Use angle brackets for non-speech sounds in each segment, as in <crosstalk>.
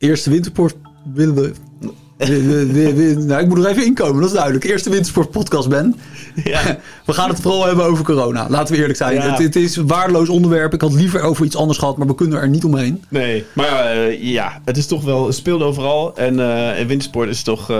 Eerste wintersport willen nou, ik moet er even inkomen, dat is duidelijk. Eerste wintersport podcast ben. Ja. <laughs> We gaan het vooral hebben over corona. Laten we eerlijk zijn. Ja. Het, het is een waardeloos onderwerp. Ik had liever over iets anders gehad, maar we kunnen er niet omheen. Nee, maar eh, ja, het is toch wel, het speelt overal. En, eh en wintersport is toch, eh,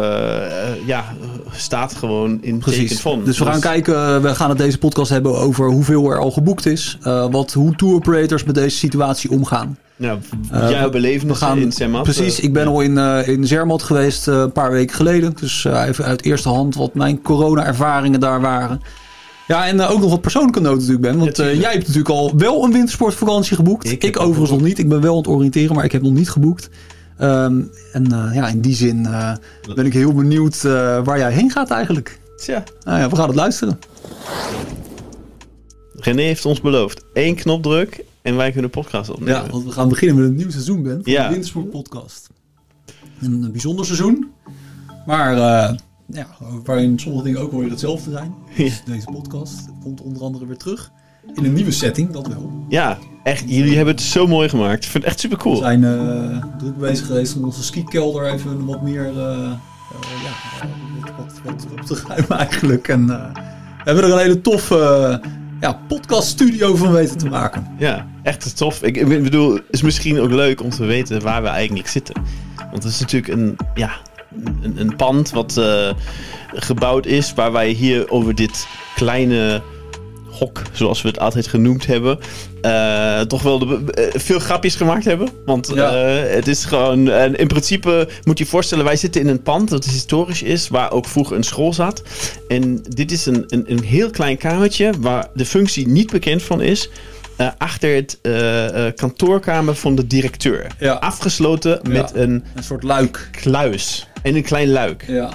ja, staat gewoon in teken van. Dus we gaan kijken, we gaan het deze podcast hebben over hoeveel er al geboekt is. wat, hoe tour operators met deze situatie omgaan. Ja, Eh, jouw belevenissen in Zermatt. Precies, eh, ik ben al in, eh in Zermatt geweest eh, een paar weken geleden. Dus eh, even uit eerste hand wat mijn corona-ervaringen daar waren. Ja, en eh, ook nog wat persoonlijke noten natuurlijk, Ben. Want Ja, eh, jij hebt natuurlijk al wel een wintersportvakantie geboekt. Ik overigens nog niet. Ik ben wel aan het oriënteren, maar ik heb nog niet geboekt. Ehm, en eh, ja, in die zin eh, ben ik heel benieuwd eh, waar jij heen gaat eigenlijk. Tja, Nou ja, we gaan het luisteren. René heeft ons beloofd. één knopdruk en wij kunnen podcast opnemen. Ja, want we gaan beginnen met een nieuw seizoen, Ben. Van Ja. de Wintersport Podcast. Een, bijzonder seizoen. Maar eh, ja, waarin sommige dingen ook wel weer hetzelfde zijn. <laughs> Dus deze podcast komt onder andere weer terug. In een nieuwe setting, dat wel. Ja, echt, jullie hebben het zo mooi gemaakt. Ik vind het echt super We cool. zijn eh, druk bezig geweest om onze skikelder even wat meer eh, eh, ja, wat, wat, op te ruimen eigenlijk. En eh, we hebben er een hele toffe ja, podcaststudio van weten te maken. Ja, echt tof. Ik, ik bedoel, het is misschien ook leuk om te weten waar we eigenlijk zitten. Want het is natuurlijk een, ja, een, een pand wat eh, gebouwd is, waar wij hier over dit kleine hok, zoals we het altijd genoemd hebben, eh, toch wel de, eh, veel grapjes gemaakt hebben. Want Ja. het is gewoon, en in principe moet je je voorstellen, wij zitten in een pand dat historisch is, waar ook vroeger een school zat. En dit is een, een, een heel klein kamertje waar de functie niet bekend van is. Eh, achter het eh, eh, kantoorkamer van de directeur. Ja. Afgesloten met Ja. een Een soort luik. kluis en een klein luik. Ja.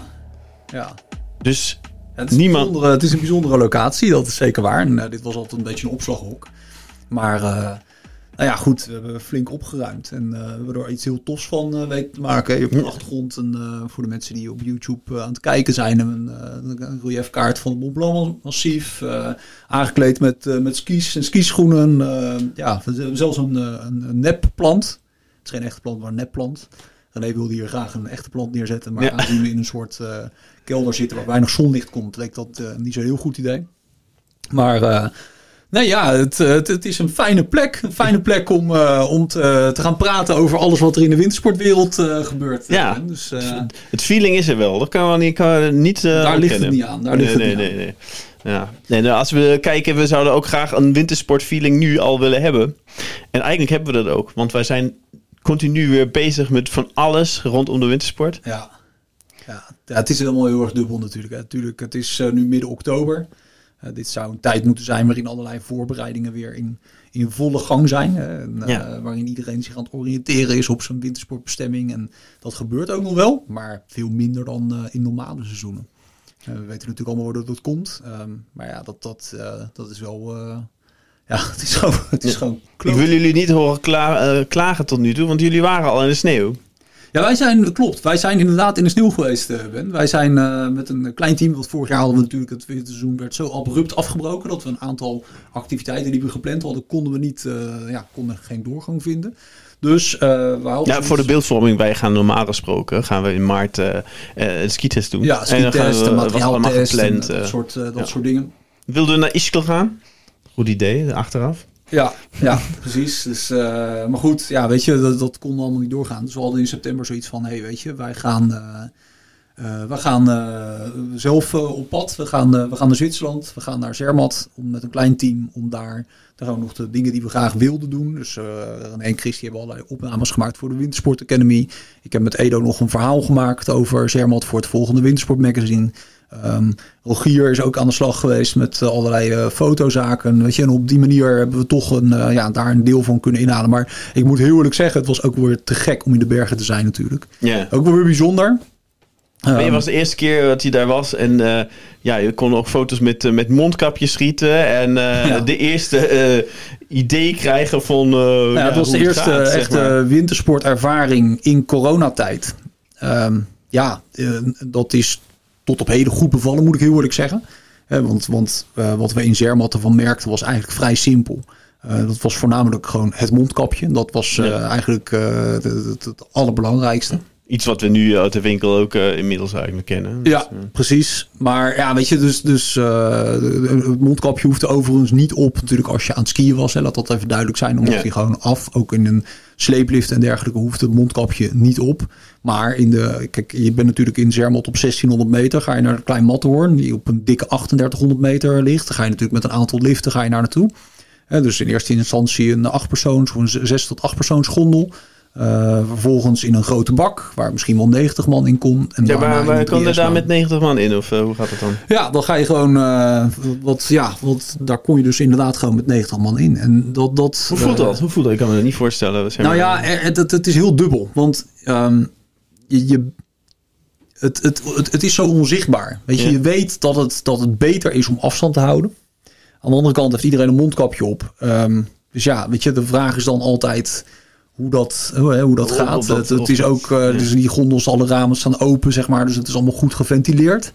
ja. Dus Het is, Niemand- Een bijzondere, het is een bijzondere locatie, dat is zeker waar. En, dit was altijd een beetje een opslaghok. Maar nou ja, goed, we hebben flink opgeruimd. En eh, we er iets heel tofs van eh, weten te maken. Je hebt de achtergrond, een, eh, voor de mensen die op YouTube aan het kijken zijn, een, een reliefkaart van het Mont Blanc massief. aangekleed met, met skis en skischoenen. ja, zelfs een, een, nepplant. Het is geen echte plant, maar een nepplant. René wilde hier graag een echte plant neerzetten. Maar Ja. aangezien we in een soort kelder zitten waar weinig zonlicht komt, leek dat niet zo'n heel goed idee. Maar eh, nee, ja, het, eh, het, het is een fijne plek. Een fijne plek om, eh, om te, te gaan praten over alles wat er in de wintersportwereld eh, gebeurt. Ja. Eh, dus eh, het feeling is er wel. Dat kan wel niet, kan we niet eh, daar ligt het niet aan. Daar nee, ligt het nee, niet nee, aan. nee. Ja. Nee, nou, als we kijken, we zouden ook graag een wintersportfeeling nu al willen hebben. En eigenlijk hebben we dat ook. Want wij zijn continu weer bezig met van alles rondom de wintersport. Ja. Ja, ja, het is helemaal heel erg dubbel natuurlijk. Hè. Natuurlijk, het is eh, nu midden oktober. Eh, dit zou een tijd moeten zijn waarin allerlei voorbereidingen weer in, in volle gang zijn. En, eh, Ja. Waarin iedereen zich aan het oriënteren is op zijn wintersportbestemming. En dat gebeurt ook nog wel, maar veel minder dan eh, in normale seizoenen. We weten natuurlijk allemaal hoe dat, komt. Ehm, maar ja, dat, dat, dat is wel... ja, <laughs> het is gewoon, het is gewoon Ik wil jullie niet horen kla- klagen tot nu toe, want jullie waren al in de sneeuw. Ja, wij zijn, klopt. Wij zijn inderdaad in de sneeuw geweest, eh, Ben. Wij zijn eh, met een klein team, want vorig jaar hadden we natuurlijk, het winterseizoen werd zo abrupt afgebroken, dat we een aantal activiteiten die we gepland hadden, konden we niet, eh, ja, konden geen doorgang vinden. Dus eh we houden Ja, voor de beeldvorming, wij gaan normaal gesproken, gaan we in maart eh, eh, een skitest doen. Ja, en dan gaan skitest, we, en dat was allemaal materiaaltest en gepland. dat, soort, eh, dat ja. soort dingen. Wilden we naar Ischgl gaan? Goed idee, achteraf. Ja, ja, precies. Dus, eh, maar goed, ja, weet je, dat, dat kon allemaal niet doorgaan. Dus we hadden in september zoiets van, hé, hey, weet je, wij gaan, eh, eh, we gaan zelf op pad. We gaan, we gaan naar Zwitserland, we gaan naar Zermatt om, met een klein team om daar, daar nog de dingen die we graag wilden doen. Dus René en Chris die hebben allerlei opnames gemaakt voor de Wintersport Academy. Ik heb met Edo nog een verhaal gemaakt over Zermatt voor het volgende Wintersport Magazine. Ehm, Rogier is ook aan de slag geweest met eh, allerlei eh, fotozaken. Weet je, en op die manier hebben we toch een, eh, ja, daar een deel van kunnen inhalen. Maar ik moet heel eerlijk zeggen, het was ook weer te gek om in de bergen te zijn natuurlijk. Ja. Ook wel weer bijzonder. Maar je Ehm, was de eerste keer dat hij daar was en ja, je kon ook foto's met, met mondkapjes schieten en <laughs> Ja. de eerste idee krijgen van. Nou ja, het was de eerste gaat, zeg echte maar. wintersportervaring in coronatijd. Ehm, ja, dat is tot op heden goed bevallen, moet ik heel eerlijk zeggen. Eh, want want eh, wat we in Zermatt ervan merkten was eigenlijk vrij simpel. Uh, dat was voornamelijk gewoon het mondkapje. Dat was uh, ja. eigenlijk uh, het, het, allerbelangrijkste. Iets wat we nu uit de winkel ook inmiddels eigenlijk kennen. Ja, dus, precies. Maar ja, weet je, dus, dus het mondkapje hoefde overigens niet op natuurlijk als je aan het skiën was. Hè. Laat dat even duidelijk zijn. Omdat ja. hij gewoon af, ook in een sleeplift en dergelijke, hoeft het mondkapje niet op. Maar in de, kijk, je bent natuurlijk in Zermatt op 1600 meter. Ga je naar een klein Matterhorn, die op een dikke 3800 meter ligt. Dan ga je natuurlijk met een aantal liften ga je naar naartoe. He, dus in eerste instantie een achtpersoons of een 6 tot 8 persoons gondel. Uh, vervolgens in een grote bak waar misschien wel 90 man in kon. En ja, maar, maar kan er daar met 90 man in of uh, hoe gaat het dan? Ja, dan ga je gewoon, uh, wat, ja, wat, daar kon je dus inderdaad gewoon met 90 man in. En dat, dat, hoe voelt dat? Hoe voelt dat? Ik kan me dat niet voorstellen. Zeg maar. Nou ja, het, het, het, is heel dubbel. Want um, je, je het, het, het, het, is zo onzichtbaar. Weet je, ja. je weet dat het, dat het beter is om afstand te houden. Aan de andere kant heeft iedereen een mondkapje op. Um, dus ja, weet je, de vraag is dan altijd hoe dat, hoe, hoe dat gaat. Het, het, is ook, uh, dus die gondels, alle ramen staan open, zeg maar. Dus het is allemaal goed geventileerd.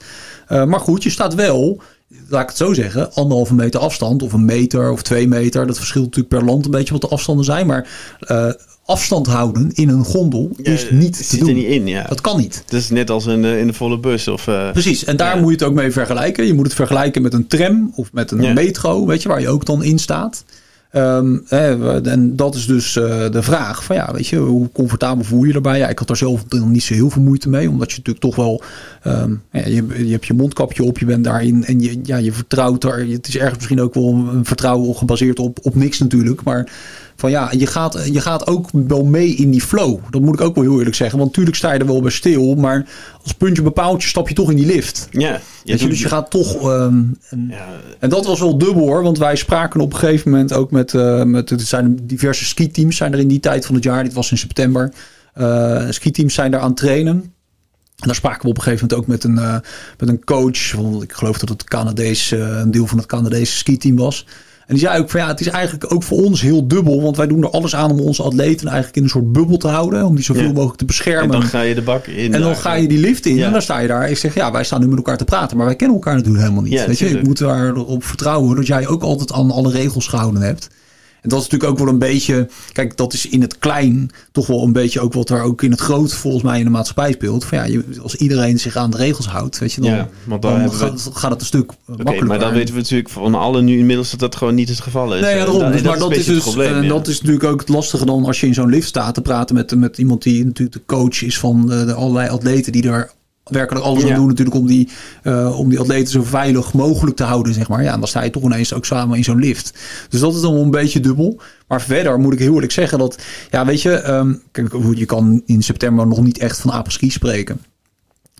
Uh, maar goed, je staat wel, laat ik het zo zeggen, anderhalve meter afstand. Of een meter of twee meter. Dat verschilt natuurlijk per land een beetje wat de afstanden zijn. Maar uh, afstand houden in een gondel ja, is niet te zit doen. er niet in, ja. Dat kan niet. Dat is net als in, in de volle bus. Of, uh, Precies, en daar ja. moet je het ook mee vergelijken. Je moet het vergelijken met een tram of met een Ja. metro, weet je, waar je ook dan in staat. Ehm, en dat is dus eh, de vraag van ja, weet je, hoe comfortabel voel je erbij? Ja, ik had er zelf niet zo heel veel moeite mee, omdat je natuurlijk toch wel, ehm, ja, je, je hebt je mondkapje op, je bent daarin en je, ja, je vertrouwt er. Het is ergens misschien ook wel een vertrouwen gebaseerd op, op niks natuurlijk, maar van ja, je gaat, je gaat ook wel mee in die flow. Dat moet ik ook wel heel eerlijk zeggen. Want natuurlijk sta je er wel bij stil. Maar als puntje bepaalt, je stap je toch in die lift. ja, je, dus je gaat toch. ehm, en, ja, en dat was wel dubbel hoor. Want wij spraken op een gegeven moment ook met. eh met het zijn diverse skiteams zijn er in die tijd van het jaar. Dit was in september. Eh skiteams zijn daar aan het trainen. En daar spraken we op een gegeven moment ook met een, eh, met een coach. Want ik geloof dat het Canadees, een deel van het Canadese skiteam was. En die zei ook van ja, het is eigenlijk ook voor ons heel dubbel. Want wij doen er alles aan om onze atleten eigenlijk in een soort bubbel te houden. Om die zoveel Ja. mogelijk te beschermen. en dan ga je de bak in. En dan daar. ga je die lift in Ja. en dan sta je daar. Ik zeg, ja, wij staan nu met elkaar te praten, maar wij kennen elkaar natuurlijk helemaal niet. Ja, Weet je, ik moet daarop vertrouwen dat jij ook altijd aan alle regels gehouden hebt. En dat is natuurlijk ook wel een beetje, kijk, dat is in het klein toch wel een beetje ook wat er ook in het groot volgens mij in de maatschappij speelt. Van ja, je, als iedereen zich aan de regels houdt, weet je, dan, Ja, want dan dan hebben we- gaat, het een stuk makkelijker. maar dan weten we natuurlijk van allen nu inmiddels dat dat gewoon niet het geval is. Nee, ja, Eh, daarom. dat- Dus, dat maar is dat is, dus, probleem. eh, ja. dat is natuurlijk ook het lastige dan als je in zo'n lift staat te praten met, met iemand die natuurlijk de coach is van de, de allerlei atleten die er werkelijk alles aan doen natuurlijk om die, eh, om die atleten zo veilig mogelijk te houden, zeg maar. Ja, en dan sta je toch ineens ook samen in zo'n lift. Dus dat is dan wel een beetje dubbel. Maar verder moet ik heel eerlijk zeggen dat, ja, weet je, ehm, kijk, hoe- je kan in september nog niet echt van apres-ski spreken.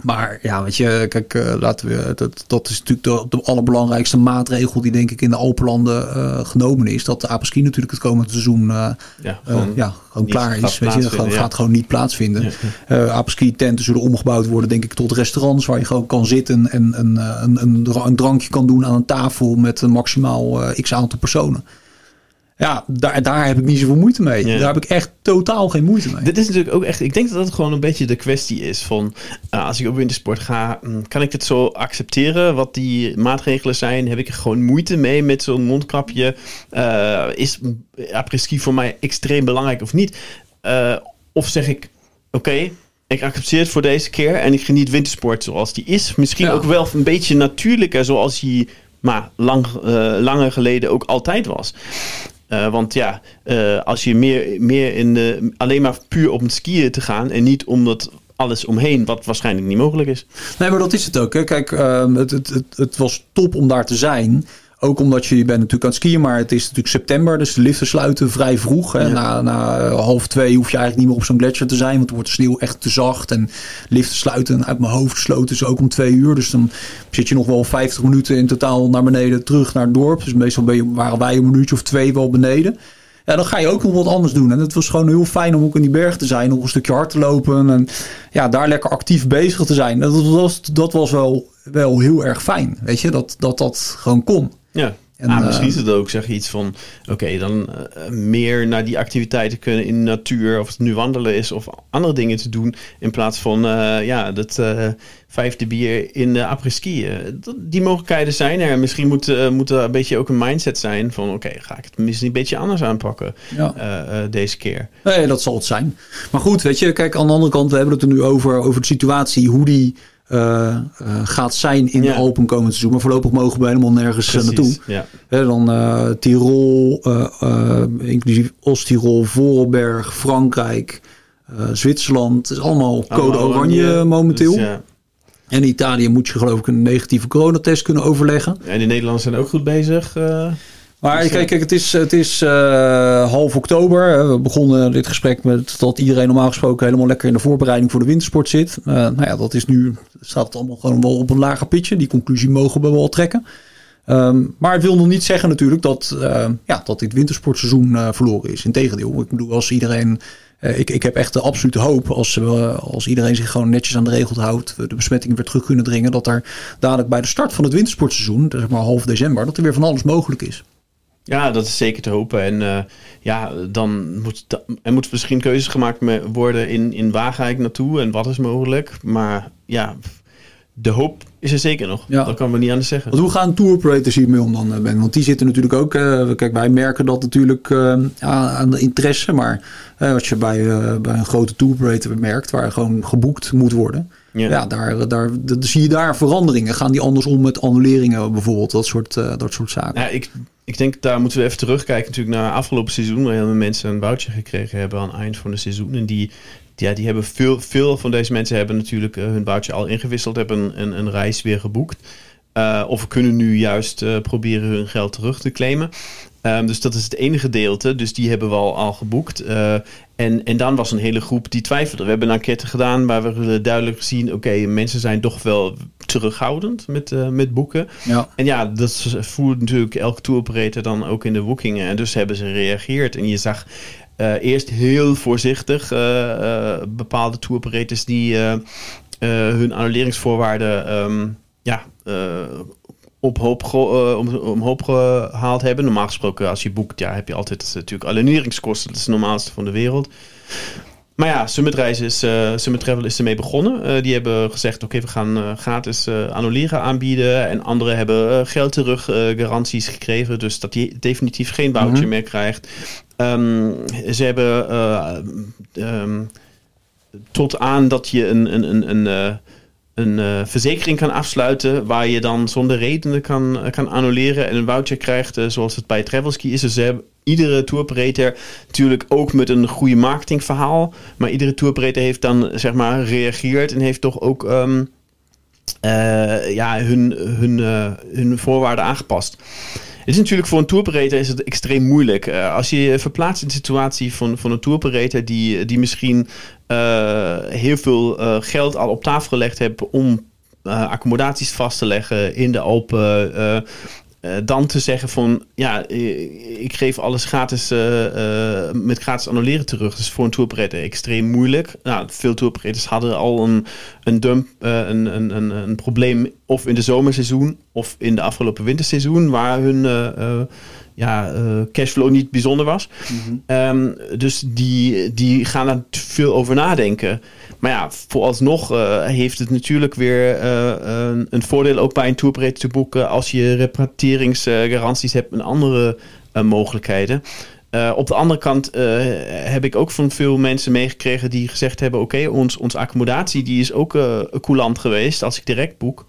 Maar ja, weet je, kijk, eh, laten we, dat, dat is natuurlijk de, de allerbelangrijkste maatregel die denk ik in de Alpenlanden eh, genomen is. Dat de apres-ski natuurlijk het komende seizoen eh, ja, eh, gewoon ja, gewoon niet klaar is. Weet je, ja. gaat gewoon niet plaatsvinden. Ja, Eh tenten zullen omgebouwd worden, denk ik, tot restaurants waar je gewoon kan zitten en een, eh, een, een, een drankje kan doen aan een tafel met een maximaal eh, x aantal personen. Ja, daar, daar heb ik niet zoveel moeite mee. Ja. Daar heb ik echt totaal geen moeite mee. Dit is natuurlijk ook echt. Ik denk dat dat gewoon een beetje de kwestie is van. eh, als ik op wintersport ga, mm, kan ik het zo accepteren wat die maatregelen zijn? Heb ik er gewoon moeite mee met zo'n mondkapje? Eh, is apres-ski voor mij extreem belangrijk of niet? Eh, of zeg ik, oké. ik accepteer het voor deze keer en ik geniet wintersport zoals die is. Misschien Ja. ook wel een beetje natuurlijker zoals die maar lang, eh, langer geleden ook altijd was. Eh, want ja, eh, als je meer, meer in de, alleen maar puur om het skiën te gaan en niet omdat alles omheen, wat waarschijnlijk niet mogelijk is. Nee, maar dat is het ook. Hè. Kijk, ehm, het, het, het, het was top om daar te zijn. Ook omdat je, je bent natuurlijk aan het skiën, maar het is natuurlijk september. Dus de liften sluiten vrij vroeg. Hè. Ja. Na, na eh, half twee hoef je eigenlijk niet meer op zo'n gletsjer te zijn. Want dan wordt de sneeuw echt te zacht. En liften sluiten uit mijn hoofd gesloten is ook om twee uur. Dus dan zit je nog wel 50 minuten in totaal naar beneden terug naar het dorp. Dus meestal ben je, waren wij een minuutje of twee wel beneden. Ja, dan ga je ook nog wat anders doen. En het was gewoon heel fijn om ook in die berg te zijn. Nog een stukje hard te lopen. En ja, daar lekker actief bezig te zijn. Dat was, dat was wel, wel heel erg fijn. Weet je, dat dat, dat gewoon kon. Ja, En, ah, misschien eh, is het ook zeg je iets van, oké, dan eh, meer naar die activiteiten kunnen in de natuur, of het nu wandelen is of andere dingen te doen, in plaats van eh, ja, dat vijfde bier in de après-ski. Dat- die mogelijkheden zijn er. Misschien moet, moet er een beetje ook een mindset zijn van, oké, ga ik het misschien een beetje anders aanpakken ja. deze keer. Nee, dat zal het zijn. Maar goed, weet je, kijk, aan de andere kant, we hebben het er nu over, over de situatie, hoe die eh, eh, gaat zijn in Ja. de Open komend seizoen. Maar voorlopig mogen we helemaal nergens eh, naartoe. Ja. Dan Tirol, inclusief Oost-Tirol, Voorelberg, Frankrijk, Zwitserland. Het is allemaal code Allemaal oranje, momenteel. Dus, ja. En in Italië moet je geloof ik een negatieve coronatest kunnen overleggen. En de Nederlanders zijn ook goed bezig. Maar Dus, kijk, ja. kijk, het is, het is eh, half oktober. We begonnen dit gesprek met dat iedereen normaal gesproken helemaal lekker in de voorbereiding voor de wintersport zit. Eh, nou ja, dat is nu, staat het allemaal gewoon wel op een lager pitje. Die conclusie mogen we wel trekken. Ehm, maar het wil nog niet zeggen natuurlijk dat, eh, ja, dat dit wintersportseizoen eh, verloren is. Integendeel, ik bedoel, als iedereen... eh, ik, ik heb echt de absolute hoop als, eh, als iedereen zich gewoon netjes aan de regels houdt, we de besmettingen weer terug kunnen dringen, dat er dadelijk bij de start van het wintersportseizoen, zeg maar half december, dat er weer van alles mogelijk is. Ja, dat is zeker te hopen. En eh, ja, dan moet er moeten misschien keuzes gemaakt worden in, in waar ga ik naartoe en wat is mogelijk. Maar ja, de hoop is er zeker nog. Ja. Dat kan we niet anders zeggen. Want hoe gaan tour operators hiermee om dan, eh, Ben? Want die zitten natuurlijk ook... eh, kijk, wij merken dat natuurlijk aan, de interesse. Maar eh, als je bij, bij een grote tour operator merkt... waar gewoon geboekt moet worden... Ja, daar, daar, daar zie je daar veranderingen. Gaan die anders om met annuleringen bijvoorbeeld? Dat soort, eh, dat soort zaken. Ja, ik, ik denk daar moeten we even terugkijken natuurlijk naar afgelopen seizoen. Waar heel veel mensen een boutje gekregen hebben aan het eind van het seizoen. En die, ja, die hebben veel, veel van deze mensen hebben natuurlijk eh, hun boutje al ingewisseld. Hebben een, een, een reis weer geboekt. Eh, of kunnen nu juist eh, proberen hun geld terug te claimen. Ehm, dus dat is het ene gedeelte. Dus die hebben we al, al geboekt. Eh, en, en dan was een hele groep die twijfelde. We hebben een enquête gedaan waar we duidelijk zien... oké, mensen zijn toch wel terughoudend met, met boeken. Ja. En ja, dat voert natuurlijk elke tour operator dan ook in de boekingen. En dus hebben ze gereageerd. En je zag eerst heel voorzichtig bepaalde tour operators die hun annuleringsvoorwaarden ehm, ja, op hoop eh, om, gehaald hebben. Normaal gesproken, als je boekt, ja, heb je altijd natuurlijk annuleringskosten. Dat is het normaalste van de wereld. Maar ja, Summit Reis is, eh, Summit Travel is ermee begonnen. Eh, die hebben gezegd, oké, we gaan eh, gratis eh, annuleren aanbieden. En anderen hebben eh, geld terug eh, garanties gekregen. Dus dat je definitief geen boutje Mhm. meer krijgt. Ehm, ze hebben eh, ehm, tot aan dat je een, een, een, een, eh, een eh, verzekering kan afsluiten... waar je dan zonder redenen kan, kan annuleren en een voucher krijgt... eh, zoals het bij Travelski is. Dus ze iedere tour operator natuurlijk ook met een goede marketingverhaal. Maar iedere tour operator heeft dan zeg maar gereageerd en heeft toch ook ehm, eh, ja, hun, hun, eh, hun voorwaarden aangepast. Is natuurlijk voor een tour operator is het extreem moeilijk. Eh, als je je verplaatst in de situatie van, van een tour operator die, die misschien eh, heel veel eh, geld al op tafel gelegd heeft om accommodaties vast te leggen in de Alpen. Eh, dan te zeggen van ja, ik geef alles gratis eh, eh, met gratis annuleren terug. Dat is voor een tour operator extreem moeilijk. Nou, veel tour operators hadden al een, een dump, een, een, een, probleem of in de zomerseizoen of in de afgelopen winterseizoen waar hun ja, eh, cashflow niet bijzonder was. Ehm, dus die, die gaan daar veel over nadenken. Maar ja, vooralsnog eh, heeft het natuurlijk weer eh, een, een voordeel ook bij een tour operator te boeken als je repatrieringsgaranties hebt en andere mogelijkheden. Op de andere kant heb ik ook van veel mensen meegekregen die gezegd hebben: Oké, ons, onze accommodatie die is ook coulant geweest als ik direct boek.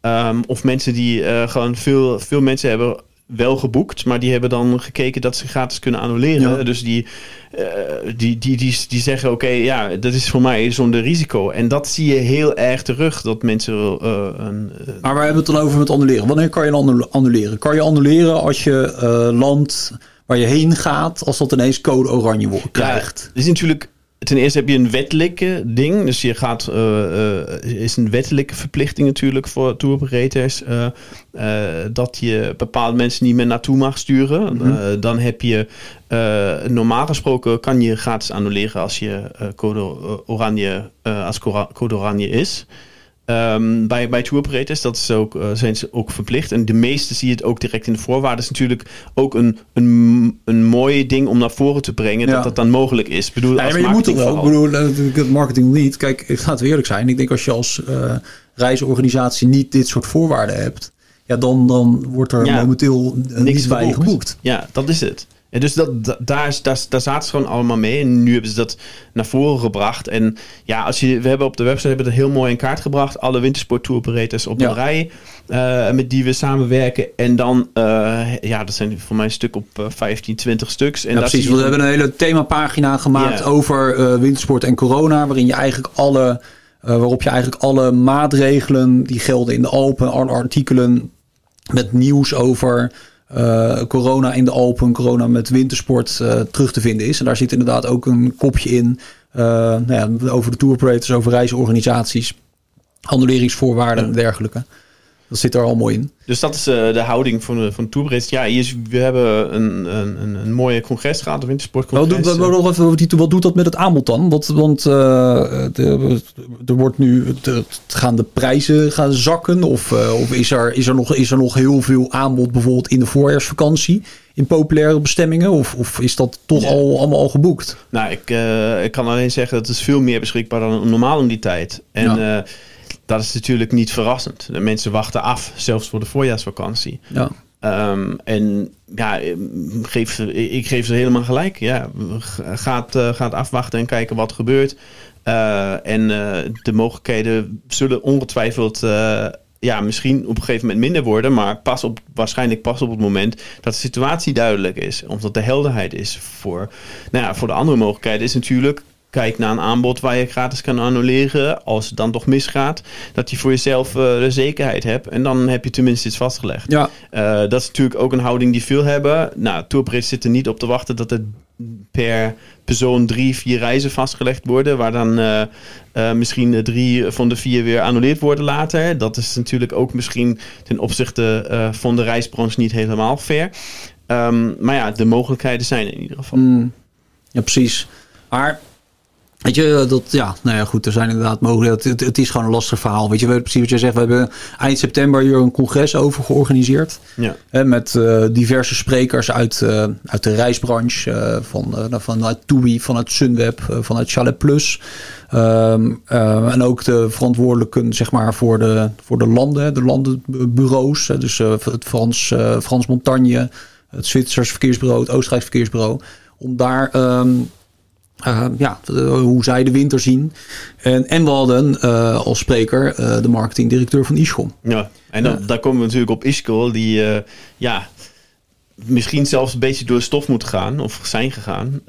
Ehm, of mensen die gewoon veel, veel mensen hebben wel geboekt, maar die hebben dan gekeken dat ze gratis kunnen annuleren. Ja. Dus die, eh, die, die, die, die zeggen: Oké, ja, dat is voor mij zonder risico. En dat zie je heel erg terug, dat mensen eh, een. eh, Maar waar hebben we het dan over met annuleren? Wanneer kan je annu- annuleren? Kan je annuleren als je land waar je heen gaat, als dat ineens code oranje wordt, krijgt? Ja, is natuurlijk. Ten eerste heb je een wettelijke ding. Dus je gaat. eh, eh, is een wettelijke verplichting natuurlijk voor tour operators. eh, dat je bepaalde mensen niet meer naartoe mag sturen. Mhm. Dan heb je. normaal gesproken kan je gratis annuleren als je code oranje. als code oranje is. Ehm, bij, bij tour operators, dat is ook, uh, zijn ze ook verplicht. En de meeste zie je het ook direct in de voorwaarden. is natuurlijk ook een, een, een mooi ding om naar voren te brengen. Dat dat dan mogelijk is. Ik bedoel, ja, als maar je moet het wel. Ik bedoel, natuurlijk marketing niet. Kijk, ik ga het eerlijk zijn. Ik denk als je als uh, reisorganisatie niet dit soort voorwaarden hebt. Ja, dan, dan wordt er momenteel niks bij geboekt. Ja, dat is het. En dus dat, daar, daar, daar zaten ze gewoon allemaal mee. En nu hebben ze dat naar voren gebracht. En ja, als je, we hebben op de website hebben het heel mooi in kaart gebracht. Alle wintersport tour operators op een rij. Uh, met die we samenwerken. En dan, uh, ja, dat zijn voor mij een stuk op uh, 15, 20 stuks. En ja, precies. We hebben een hele themapagina gemaakt over wintersport en corona. Waarin je eigenlijk alle, waarop je eigenlijk alle maatregelen die gelden in de Alpen, alle artikelen met nieuws over uh, corona in de Alpen, corona met wintersport uh, terug te vinden is. En daar zit inderdaad ook een kopje in uh, nou ja, over de tour operators, over reisorganisaties, annuleringsvoorwaarden en dergelijke. Dat zit er al mooi in. Dus dat is uh, de houding van de, van toerbreid. Ja, hier is, we hebben een, een, een, mooie congres gehad, een wintersportcongres. Wat, wat, wat, wat, wat doet dat met het aanbod dan? Want, want uh, de, er wordt nu, de, gaan de prijzen gaan zakken? Of, uh, of is, er, is, er nog, is er nog heel veel aanbod bijvoorbeeld in de voorjaarsvakantie? In populaire bestemmingen? Of, of is dat toch al, allemaal al geboekt? Nou, ik, ik kan alleen zeggen dat het is veel meer beschikbaar dan normaal om die tijd. En... Ja dat is natuurlijk niet verrassend. De mensen wachten af, zelfs voor de voorjaarsvakantie. Ja. Um, en ja, geef, ik geef ze helemaal gelijk. Ja, gaat, uh, gaat afwachten en kijken wat gebeurt. Uh, en uh, de mogelijkheden zullen ongetwijfeld ja, misschien op een gegeven moment minder worden. Maar pas op, waarschijnlijk pas op het moment dat de situatie duidelijk is. Of dat de helderheid is voor. Nou ja, voor de andere mogelijkheden is natuurlijk kijk naar een aanbod waar je gratis kan annuleren. Als het dan toch misgaat, dat je voor jezelf uh, de zekerheid hebt. En dan heb je tenminste iets vastgelegd. Ja. Uh, dat is natuurlijk ook een houding die veel hebben. Nou, tourpris zitten niet op te wachten dat het per persoon drie, vier reizen vastgelegd worden. Waar dan uh, misschien drie van de vier weer annuleerd worden later. Dat is natuurlijk ook misschien ten opzichte van de reisbranche niet helemaal fair. Um, maar ja, de mogelijkheden zijn in ieder geval. Mm. Ja, precies. Maar Weet je, dat, ja, nou ja, goed, er zijn inderdaad mogelijkheden. Het, het, is gewoon een lastig verhaal. Weet je, we, precies wat je zegt, we hebben eind september hier een congres over georganiseerd. Ja. Hè, met uh, diverse sprekers uit, uh, uit de reisbranche, uh, van, vanuit TUI, vanuit Sunweb, vanuit Chalet Plus. Um, en ook de verantwoordelijken, zeg maar, voor de, voor de landen, de landenbureaus. dus het Frans, Frans Montagne, het Zwitsers Verkeersbureau, het Oostenrijks Verkeersbureau. Om daar... Um, uh, ja, hoe zij de winter zien. En, en we hadden uh, als spreker uh, de marketingdirecteur van Ischgl. Ja, en dan, daar komen we natuurlijk op Ischgl, die ja, misschien zelfs een beetje door stof moet gaan, of zijn gegaan.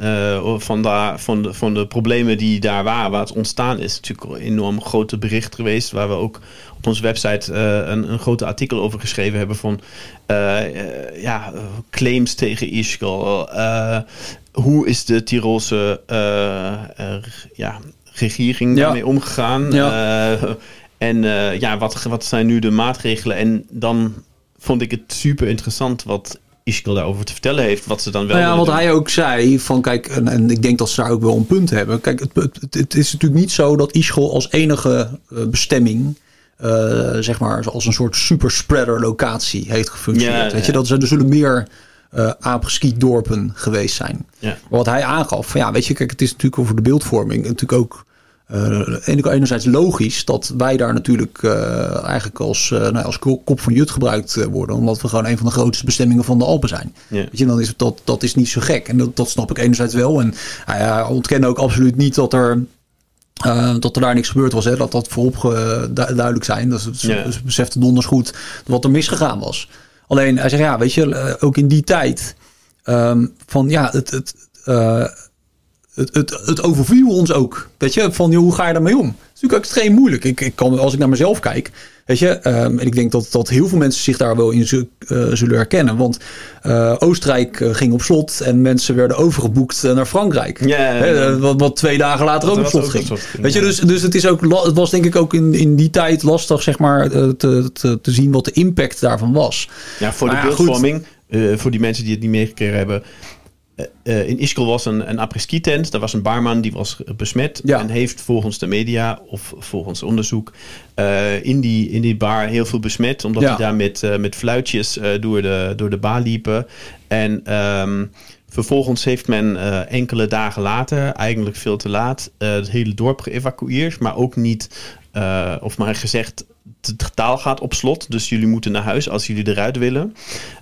van, daar, van, de, van de problemen die daar waren, waar het ontstaan is. Natuurlijk een enorm grote bericht geweest, waar we ook op onze website een, een grote artikel over geschreven hebben van ja, claims tegen Ischgl hoe is de Tirolse uh, ja, regering daarmee omgegaan? Ja. En ja, wat, wat zijn nu de maatregelen? En dan vond ik het super interessant wat Ischgl daarover te vertellen heeft. Wat ze dan wel. Nou ja, wat hij ook zei: van kijk, en, en, ik denk dat ze daar ook wel een punt hebben. Kijk, het, het, het is natuurlijk niet zo dat Ischgl als enige bestemming. Uh, zeg maar als een soort superspreader locatie heeft gefunctioneerd. Weet je, dat er zullen meer uh, dorpen geweest zijn. Ja. Wat hij aangaf, van, ja, weet je, kijk, het is natuurlijk over de beeldvorming natuurlijk ook uh, enerzijds logisch dat wij daar natuurlijk uh, eigenlijk als, uh, nou, als kop van jut gebruikt worden, omdat we gewoon een van de grootste bestemmingen van de Alpen zijn. Ja. Weet je, dan is het, dat, dat is niet zo gek. En dat, dat snap ik enerzijds wel. En hij ontkende ook absoluut niet dat er. Dat er daar niks gebeurd was, hè? dat dat voorop duidelijk zijn. Dat ja. dus besefte donders goed wat er misgegaan was. Alleen hij zegt ja, weet je, eh, ook in die tijd um, van ja, het, het, uh, het, het, het, overviel ons ook. Weet je, van hoe ga je daarmee om? Het is natuurlijk extreem moeilijk. Ik, ik kan, als ik naar mezelf kijk, weet je, um, en ik denk dat, dat heel veel mensen zich daar wel in uh, zullen herkennen. Want uh, Oostenrijk ging op slot en mensen werden overgeboekt naar Frankrijk. Ja, wat, wat, twee dagen later ook op slot ging. Weet je, dus, dus het, is ook, het was denk ik ook in, in die tijd lastig, zeg maar, te, te, te zien wat de impact daarvan was. Ja, voor de beeldvorming, voor die mensen die het niet meegekregen hebben eh, in Ischgl was een, een apres-ski tent. Daar was een barman die was besmet. Ja. En heeft volgens de media of volgens onderzoek eh, in, die, in die bar heel veel besmet. Omdat Ja. hij daar met, eh, met fluitjes eh, door, de, door de bar liepen. En ehm, vervolgens heeft men eh, enkele dagen later, eigenlijk veel te laat, eh, het hele dorp geëvacueerd. Maar ook niet, eh, of maar gezegd, het taal gaat op slot. Dus jullie moeten naar huis als jullie eruit willen.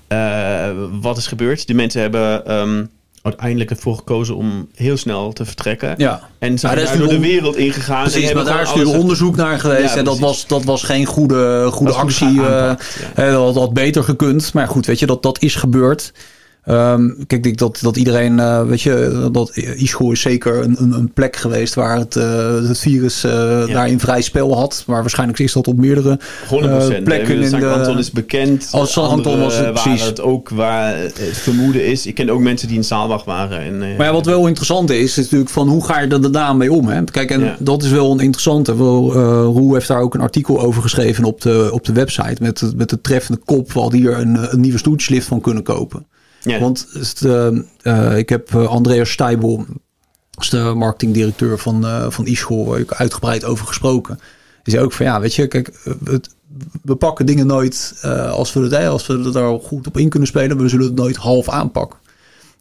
Eh, wat is gebeurd? De mensen hebben ehm, uiteindelijk ervoor gekozen om heel snel te vertrekken. Ja. En zijn Maar daar door de wereld ingegaan. en Precies, maar hebben daar is nu onderzoek naar geweest. Ja, en dat was, dat was geen goede, goede actie. eh, ja. hè, dat had beter gekund. Maar goed, weet je, dat, dat is gebeurd. Ehm, kijk, ik denk dat, dat iedereen, eh, weet je, dat Ischgl is zeker een, een, een plek geweest waar het, eh, het virus eh, daarin vrij spel had. Maar waarschijnlijk is dat op meerdere 100%. plekken in de... Anton is bekend. Als Anton was het, precies. het ook waar het vermoeden is. Ik ken ook mensen die in Saalbach waren. En, Maar ja, wat wel interessant is, is natuurlijk van hoe ga je er daarna mee om? Hè? Kijk, en Ja. dat is wel een interessante. Wel, Roel heeft daar ook een artikel over geschreven op de, op de website. Met, de- met de treffende kop. Hadden hier een, een nieuwe stoeltjeslift van kunnen kopen. Want eh, ik heb eh, Andreas is de marketingdirecteur van, eh van waar ik uitgebreid over gesproken. Die zei ook van ja, weet je, kijk, we pakken dingen nooit als we het, als we er daar goed op in kunnen spelen, we zullen het nooit half aanpakken.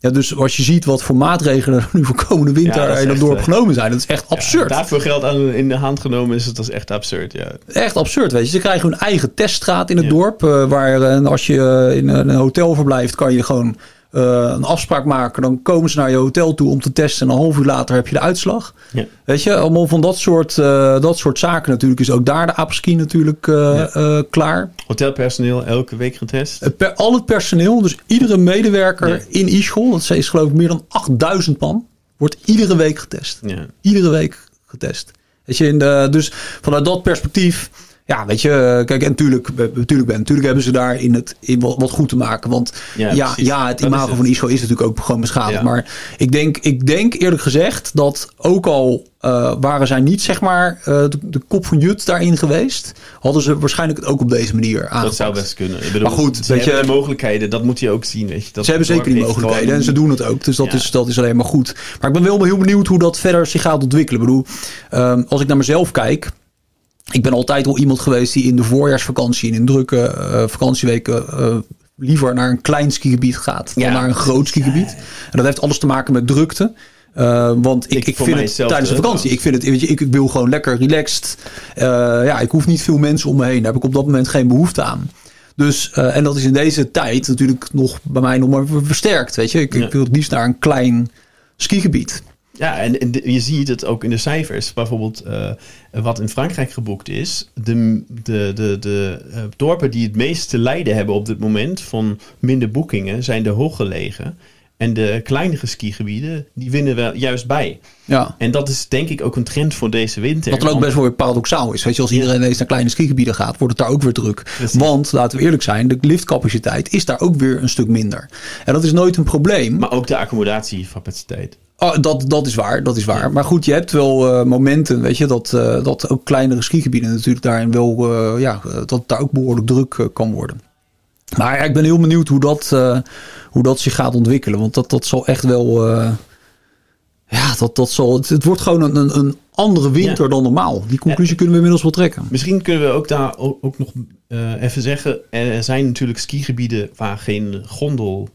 Ja, dus als je ziet wat voor maatregelen er nu voor komende winter Ja, in het dorp eh, genomen zijn, dat is echt Ja, absurd. daarvoor geld aan, in de hand genomen is dat is echt absurd. Ja. Echt absurd, weet je. Ze krijgen hun eigen teststraat in het Ja. dorp. eh, waar eh, als je in een hotel verblijft, kan je gewoon eh, een afspraak maken. Dan komen ze naar je hotel toe om te testen. En een half uur later heb je de uitslag. Ja. Weet je, allemaal van dat soort, eh, dat soort zaken natuurlijk. Is ook daar de apres-ski natuurlijk eh, Ja. klaar. Hotelpersoneel elke week getest. Per, al het personeel, dus iedere medewerker Ja. in Ischgl, dat is geloof ik meer dan 8000 man, wordt iedere week getest iedere week getest. Weet je, in de, dus vanuit dat perspectief, ja, weet je, eh, kijk, en natuurlijk, natuurlijk, ben, natuurlijk hebben ze daar in het in wat, wat goed te maken. Want Ja, ja, het Dat imago het. van Ischgl is natuurlijk ook gewoon beschadigd. Ja. Maar ik denk, ik denk eerlijk gezegd dat ook al eh, waren zij niet, zeg maar, eh, de, de kop van Jut daarin geweest, hadden ze waarschijnlijk het ook op deze manier aangepakt. Dat zou best kunnen. Ik bedoel, Maar goed, ze weet je- de mogelijkheden. Dat moet je ook zien. Weet je. Dat Ze hebben zeker die mogelijkheden en ze doen het ook. Dus dat, Ja. is, dat is alleen maar goed. Maar ik ben wel heel benieuwd hoe dat verder zich gaat ontwikkelen. Ik bedoel, ehm, als ik naar mezelf kijk. Ik ben altijd al iemand geweest die in de voorjaarsvakantie en in drukke eh, vakantieweken eh, liever naar een klein skigebied gaat dan Ja. naar een groot skigebied. En dat heeft alles te maken met drukte. Eh, want ik, Ik- vind het tijdens de vakantie, ik vind het, weet je, ik wil gewoon lekker relaxed. Ja, ik hoef niet veel mensen om me heen. Daar heb ik op dat moment geen behoefte aan. Dus, en dat is in deze tijd natuurlijk nog bij mij nog maar versterkt. Weet je, ik, Ja. ik wil het liefst naar een klein skigebied. Ja, en, je ziet het ook in de cijfers. Bijvoorbeeld eh, wat in Frankrijk geboekt is. De, de, de, de eh, dorpen die het meest te lijden hebben op dit moment van minder boekingen zijn de hooggelegen. En de kleinere skigebieden, die winnen wel juist bij. Ja. En dat is denk ik ook een trend voor deze winter. Wat dan ook Want- best wel weer paradoxaal is. Weet je, als iedereen ineens naar kleine skigebieden gaat, wordt het daar ook weer druk. Precies. Want, laten we eerlijk zijn, de liftcapaciteit is daar ook weer een stuk minder. En dat is nooit een probleem. Maar ook de accommodatiecapaciteit. Oh, dat, dat is waar, dat is waar. Maar goed, je hebt wel eh, momenten, weet je, dat, eh, dat ook kleinere skigebieden natuurlijk daarin wel, eh, ja, dat daar ook behoorlijk druk kan worden. Maar ja, ik ben heel benieuwd hoe dat, hoe dat zich gaat ontwikkelen. Want dat, dat zal echt wel, ja, dat, dat zal, het, het wordt gewoon een, een, andere winter Ja. dan normaal. Die conclusie kunnen we inmiddels wel trekken. Misschien kunnen we ook daar ook, ook nog even zeggen. Er zijn natuurlijk skigebieden waar geen gondel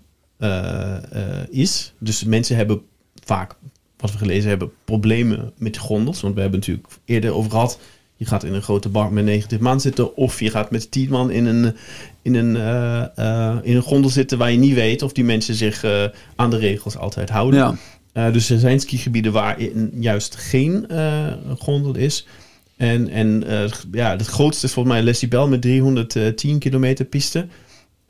is. Dus mensen hebben vaak, wat we gelezen hebben, problemen met gondels. Want we hebben natuurlijk eerder over gehad. Je gaat in een grote bar met 90 man zitten. Of je gaat met 10 man in een, in, een, eh, eh, in een gondel zitten waar je niet weet of die mensen zich eh, aan de regels altijd houden. Ja. Dus er zijn skigebieden waar juist geen gondel is. En, en ja, het grootste is volgens mij Leslie Bell met 310 kilometer piste.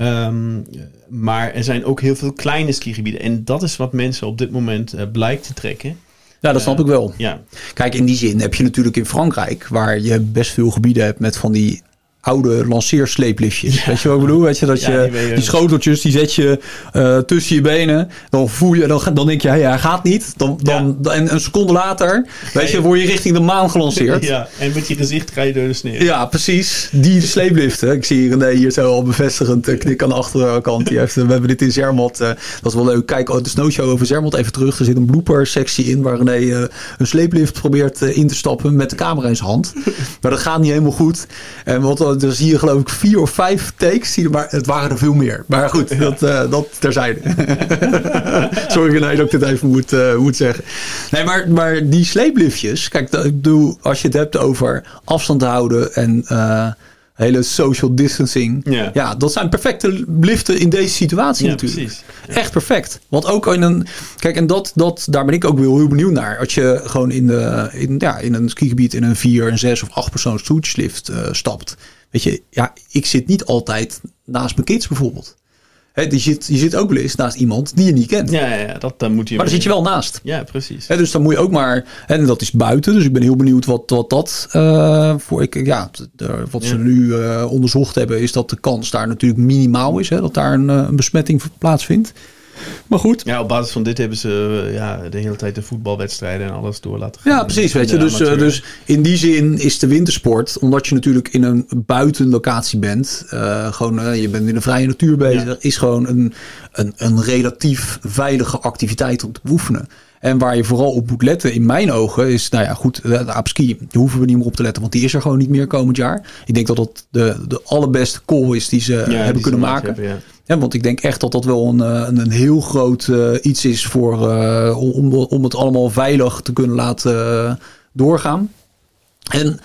Ehm, maar er zijn ook heel veel kleine skigebieden. En dat is wat mensen op dit moment eh, blijkt te trekken. ja, dat snap ik wel. Ja, Kijk, in die zin heb je natuurlijk in Frankrijk, waar je best veel gebieden hebt met van die oude lanceersleepliftjes. Weet je wat ik bedoel? Weet je, dat Ja, je, die schoteltjes, die zet je eh, tussen je benen. Dan voel je, dan, dan denk je, hey, hij gaat niet. Dan, dan, En een seconde later, weet je, word je richting de maan gelanceerd. <laughs> Ja, en met je gezicht ga je door de sneeuw. Ja, precies. Die sleepliften. Ik zie René hier zo al bevestigend eh, knik aan de achterkant. Die heeft, we hebben dit in Zermatt. eh, dat is wel leuk. Kijk, oh, de snowshow over Zermatt even terug. Er zit een blooper sectie in waar René een sleeplift probeert in te stappen met de camera in zijn hand. <laughs> Maar dat gaat niet helemaal goed. En wat, dan zie je geloof ik vier of vijf takes. Zie je, maar het waren er veel meer. Maar goed, dat, eh, dat terzijde. <laughs> Sorry René dat ik dit even moet, eh, moet zeggen. Nee, maar, maar die sleepliftjes. Kijk, dat- ik bedoel, als je het hebt over afstand houden en eh, hele social distancing. Ja. dat zijn perfecte liften in deze situatie Ja, natuurlijk. precies. Echt perfect. Want ook in een. Kijk, en dat, dat, daar ben ik ook wel heel benieuwd naar. Als je gewoon in, de, in, ja, in een skigebied in een 4, een 6 of 8 persoons stoeltjeslift eh, stapt. Weet je, ja, ik zit niet altijd naast mijn kids bijvoorbeeld. Hè, je, zit, je zit ook wel eens naast iemand die je niet kent. Ja, ja, dat dan moet je. maar daar zit je wel naast. Ja, precies. Hè, dus dan moet je ook maar. En dat is buiten. Dus ik ben heel benieuwd wat, wat dat eh, voor. Ik, ja, de- wat ze Ja. nu eh, onderzocht hebben, is dat de kans daar natuurlijk minimaal is. Hè, dat daar een, eh, een besmetting plaatsvindt. Maar goed. Ja, op basis van dit hebben ze eh, ja, de hele tijd de voetbalwedstrijden en alles door laten gaan. Ja, precies. Weet je. Dus, eh, amateur. dus in die zin is de wintersport, omdat je natuurlijk in een buitenlocatie bent, eh, gewoon je bent in de vrije natuur bezig, Ja. is gewoon een, een, een relatief veilige activiteit om te beoefenen. En waar je vooral op moet letten, in mijn ogen, is, nou ja, goed, de, aapski, daar hoeven we niet meer op te letten, want die is er gewoon niet meer komend jaar. Ik denk dat dat de, de allerbeste call is die ze Ja, die hebben kunnen maken. hebben, ja. Ja, want ik denk echt dat dat wel een, eh, een, een heel groot eh, iets is voor, eh, om, om het allemaal veilig te kunnen laten doorgaan. En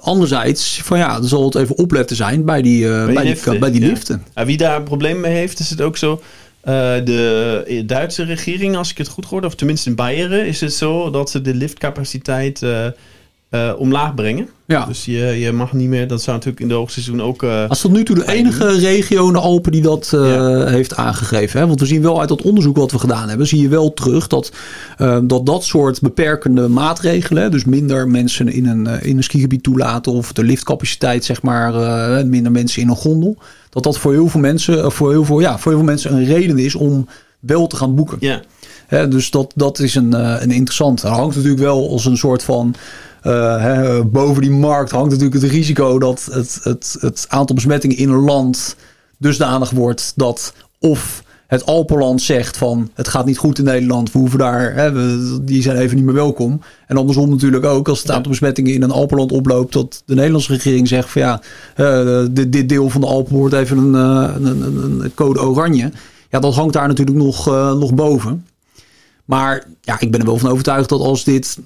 anderzijds, van ja, er zal het even opletten zijn bij die, eh, bij die, liften, bij die liften. Ja, wie daar een probleem mee heeft, is het ook zo. de Duitse regering, als ik het goed hoor, of tenminste in Beieren, is het zo dat ze de liftcapaciteit eh, omlaag brengen. Ja. Dus je, je mag niet meer, dat zou natuurlijk in de hoogseizoen ook. eh, Als tot nu toe de enige regio in de Alpen die dat eh, Ja. heeft aangegeven. Hè? Want we zien wel uit dat onderzoek wat we gedaan hebben, zie je wel terug dat dat, dat soort beperkende maatregelen, dus minder mensen in een, in een skigebied toelaten of de liftcapaciteit, zeg maar, minder mensen in een gondel, dat dat voor heel veel mensen, voor heel veel, ja, voor heel veel mensen een reden is om wel te gaan boeken. ja, Hè, dus dat, dat is een, een interessant. Er hangt natuurlijk wel als een soort van. Eh, hè, boven die markt hangt natuurlijk het risico dat het, het, het aantal besmettingen in een land dusdanig wordt dat of het Alpenland zegt van het gaat niet goed in Nederland, we hoeven daar, hè, we- die zijn even niet meer welkom. En andersom natuurlijk ook, als het aantal besmettingen in een Alpenland oploopt, dat de Nederlandse regering zegt van ja, eh, dit, dit deel van de Alpen wordt even een, eh, een, een, een code oranje. Ja, dat hangt daar natuurlijk nog, nog boven. Maar ja, ik ben er wel van overtuigd dat als dit,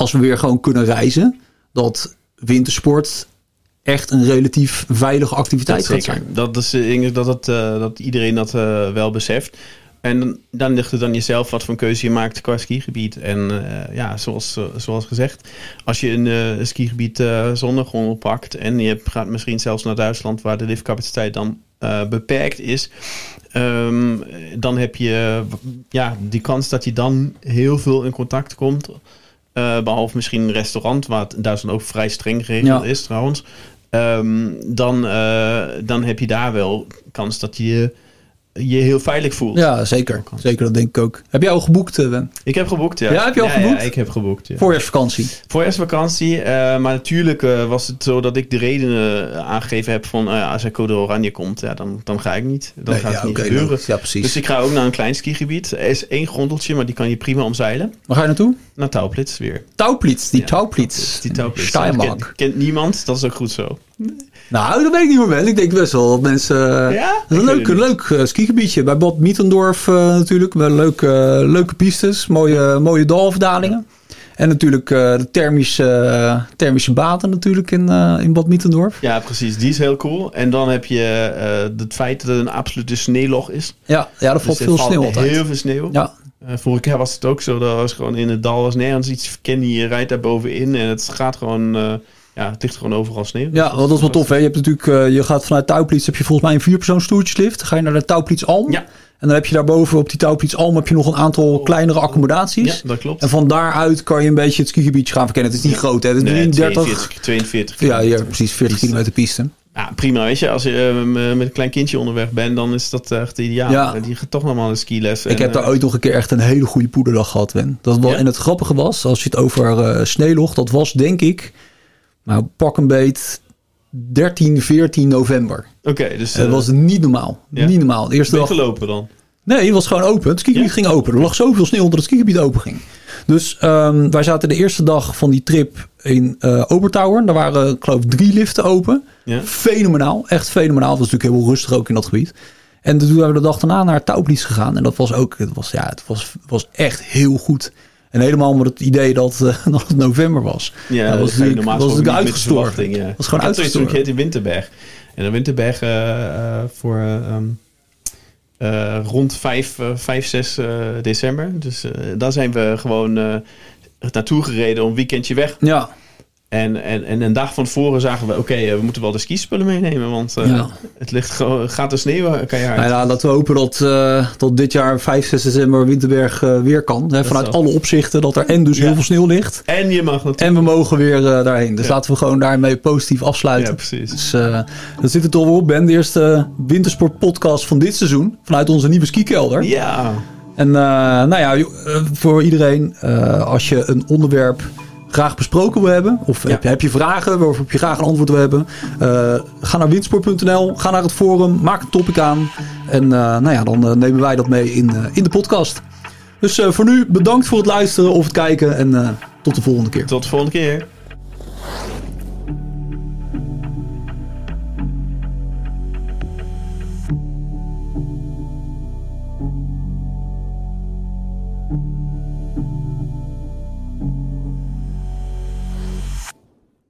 als we weer gewoon kunnen reizen, dat wintersport echt een relatief veilige activiteit dat gaat zeker. zijn. Dat is ik denk dat, het, eh, dat iedereen dat eh, wel beseft. En dan ligt het aan jezelf wat voor een keuze je maakt qua skigebied. En eh, ja, zoals, eh, zoals gezegd, als je een eh, skigebied eh zonder gondel pakt en je gaat misschien zelfs naar Duitsland waar de liftcapaciteit dan eh, beperkt is, ehm, dan heb je ja, die kans dat je dan heel veel in contact komt. Eh, behalve misschien een restaurant, waar het in Duitsland ook vrij streng geregeld Ja. is trouwens. Ehm, dan, eh, dan heb je daar wel kans dat je je heel veilig voelt. Ja, zeker. Zeker, dat denk ik ook. Heb jij al geboekt, eh, Wen? Ik heb geboekt, ja. Ja, heb je al ja, geboekt? Ja, ik heb geboekt, ja. Voorjaarsvakantie. Voorjaarsvakantie. eh, maar natuurlijk eh, was het zo dat ik de redenen aangegeven heb van... eh, als er code oranje komt, ja, dan, dan ga ik niet. Dan Nee, gaat het niet gebeuren. Ja, precies. Dus ik ga ook naar een klein skigebied. Er is één grondeltje, maar die kan je prima omzeilen. Waar ga je naartoe? Naar Touwplitz weer. Touwplitz, die Ja, Touwplitz. Die. Kent, kent niemand, dat is ook goed zo. Nou, dat weet ik niet meer, Ben. Ik denk best wel dat mensen... eh, Ja? een leuk, leuk eh, skigebiedje. Bij Bad Mietendorf eh, natuurlijk. Wel leuke, eh, leuke pistes. Mooie, mooie dalafdalingen. En natuurlijk de thermische, thermische baten natuurlijk in, in Bad Mietendorf. Ja, precies. Die is heel cool. En dan heb je het feit dat het een absolute sneeuwlog is. Ja, ja er valt Dus er veel valt sneeuw altijd. Heel veel sneeuw. Ja, Eh, vorig jaar was het ook zo. Dat was gewoon in het dal was nergens iets verkennen. Je rijdt daar bovenin en het gaat gewoon... ja, het ligt gewoon overal sneeuw. ja wel, dat is wel tof. Hè? Je, hebt natuurlijk, eh, je gaat vanuit Touwplitz, heb je volgens mij een vierpersoons stoeltjeslift. Dan ga je naar de Touwplitz Alm. Ja. En dan heb je daarboven op die Touwpiets Alm heb je nog een aantal kleinere accommodaties. Ja, dat klopt. En van daaruit kan je een beetje het skigebiedje gaan verkennen. Het is niet groot, hè? Het is Nee, 33. 42, 42 Ja, kilometer. precies 40 Piste. kilometer piste. Ja, prima. Weet je, als je eh, met een klein kindje onderweg bent, dan is dat echt ideaal. Ja. Die gaat toch nog maar een skiles. Ik en, heb daar eh, ooit nog een keer echt een hele goede poederdag gehad, Ben. Dat wel, Ja? En het grappige was, als je het over eh Sneeloch, dat was denk ik, nou pak een beet, 13, 14 november. Oké, dus dat eh, was niet normaal. ja? Niet normaal. De eerste ben dag... gelopen dan? Nee, het was gewoon open. Het skigebied Ja? ging open. Er lag zoveel sneeuw omdat het skigebied open ging. Dus ehm, wij zaten de eerste dag van die trip in eh Obertower. Daar waren, ik geloof drie liften open. Ja? Fenomenaal. Echt fenomenaal. Het was natuurlijk heel rustig ook in dat gebied. En toen zijn we de dag daarna naar Touwplies gegaan. En dat was ook, het was, ja, het was, was echt heel goed. En helemaal met het idee dat, eh, <laughs> dat het november was. Ja, dat was natuurlijk, normaal was natuurlijk uitgestorven. ja. Dat was gewoon toen ik uitgestorven. heet in Winterberg. En in Winterberg eh, voor eh, rond 5, eh, 5 6 eh, december. Dus daar zijn we gewoon naartoe gereden om een weekendje weg. Ja, En, en, en een dag van tevoren zagen we, oké, eh, we moeten wel de skispullen meenemen. Want eh, Ja. het ligt gaat de sneeuw keihard. Nou ja, laten we hopen dat, eh, dat dit jaar 5, 6 december Winterberg eh, weer kan. Hè, vanuit alle opzichten dat er en dus Ja. heel veel sneeuw ligt. En je mag natuurlijk... En we mogen weer eh, daarheen. Dus laten we gewoon daarmee positief afsluiten. Ja, precies. Dus eh dat zit er toch wel op, Ben. De eerste wintersport podcast van dit seizoen. Vanuit onze nieuwe skikelder. Ja, En eh, nou ja, eh, voor iedereen, eh, als je een onderwerp graag besproken wil hebben, of heb, je, heb je vragen waarop je graag een antwoord wil hebben, eh, ga naar windsport.nl, ga naar het forum, maak een topic aan. En eh, nou ja, dan eh, nemen wij dat mee in, in de podcast. Dus voor nu bedankt voor het luisteren of het kijken en tot de volgende keer. tot de volgende keer.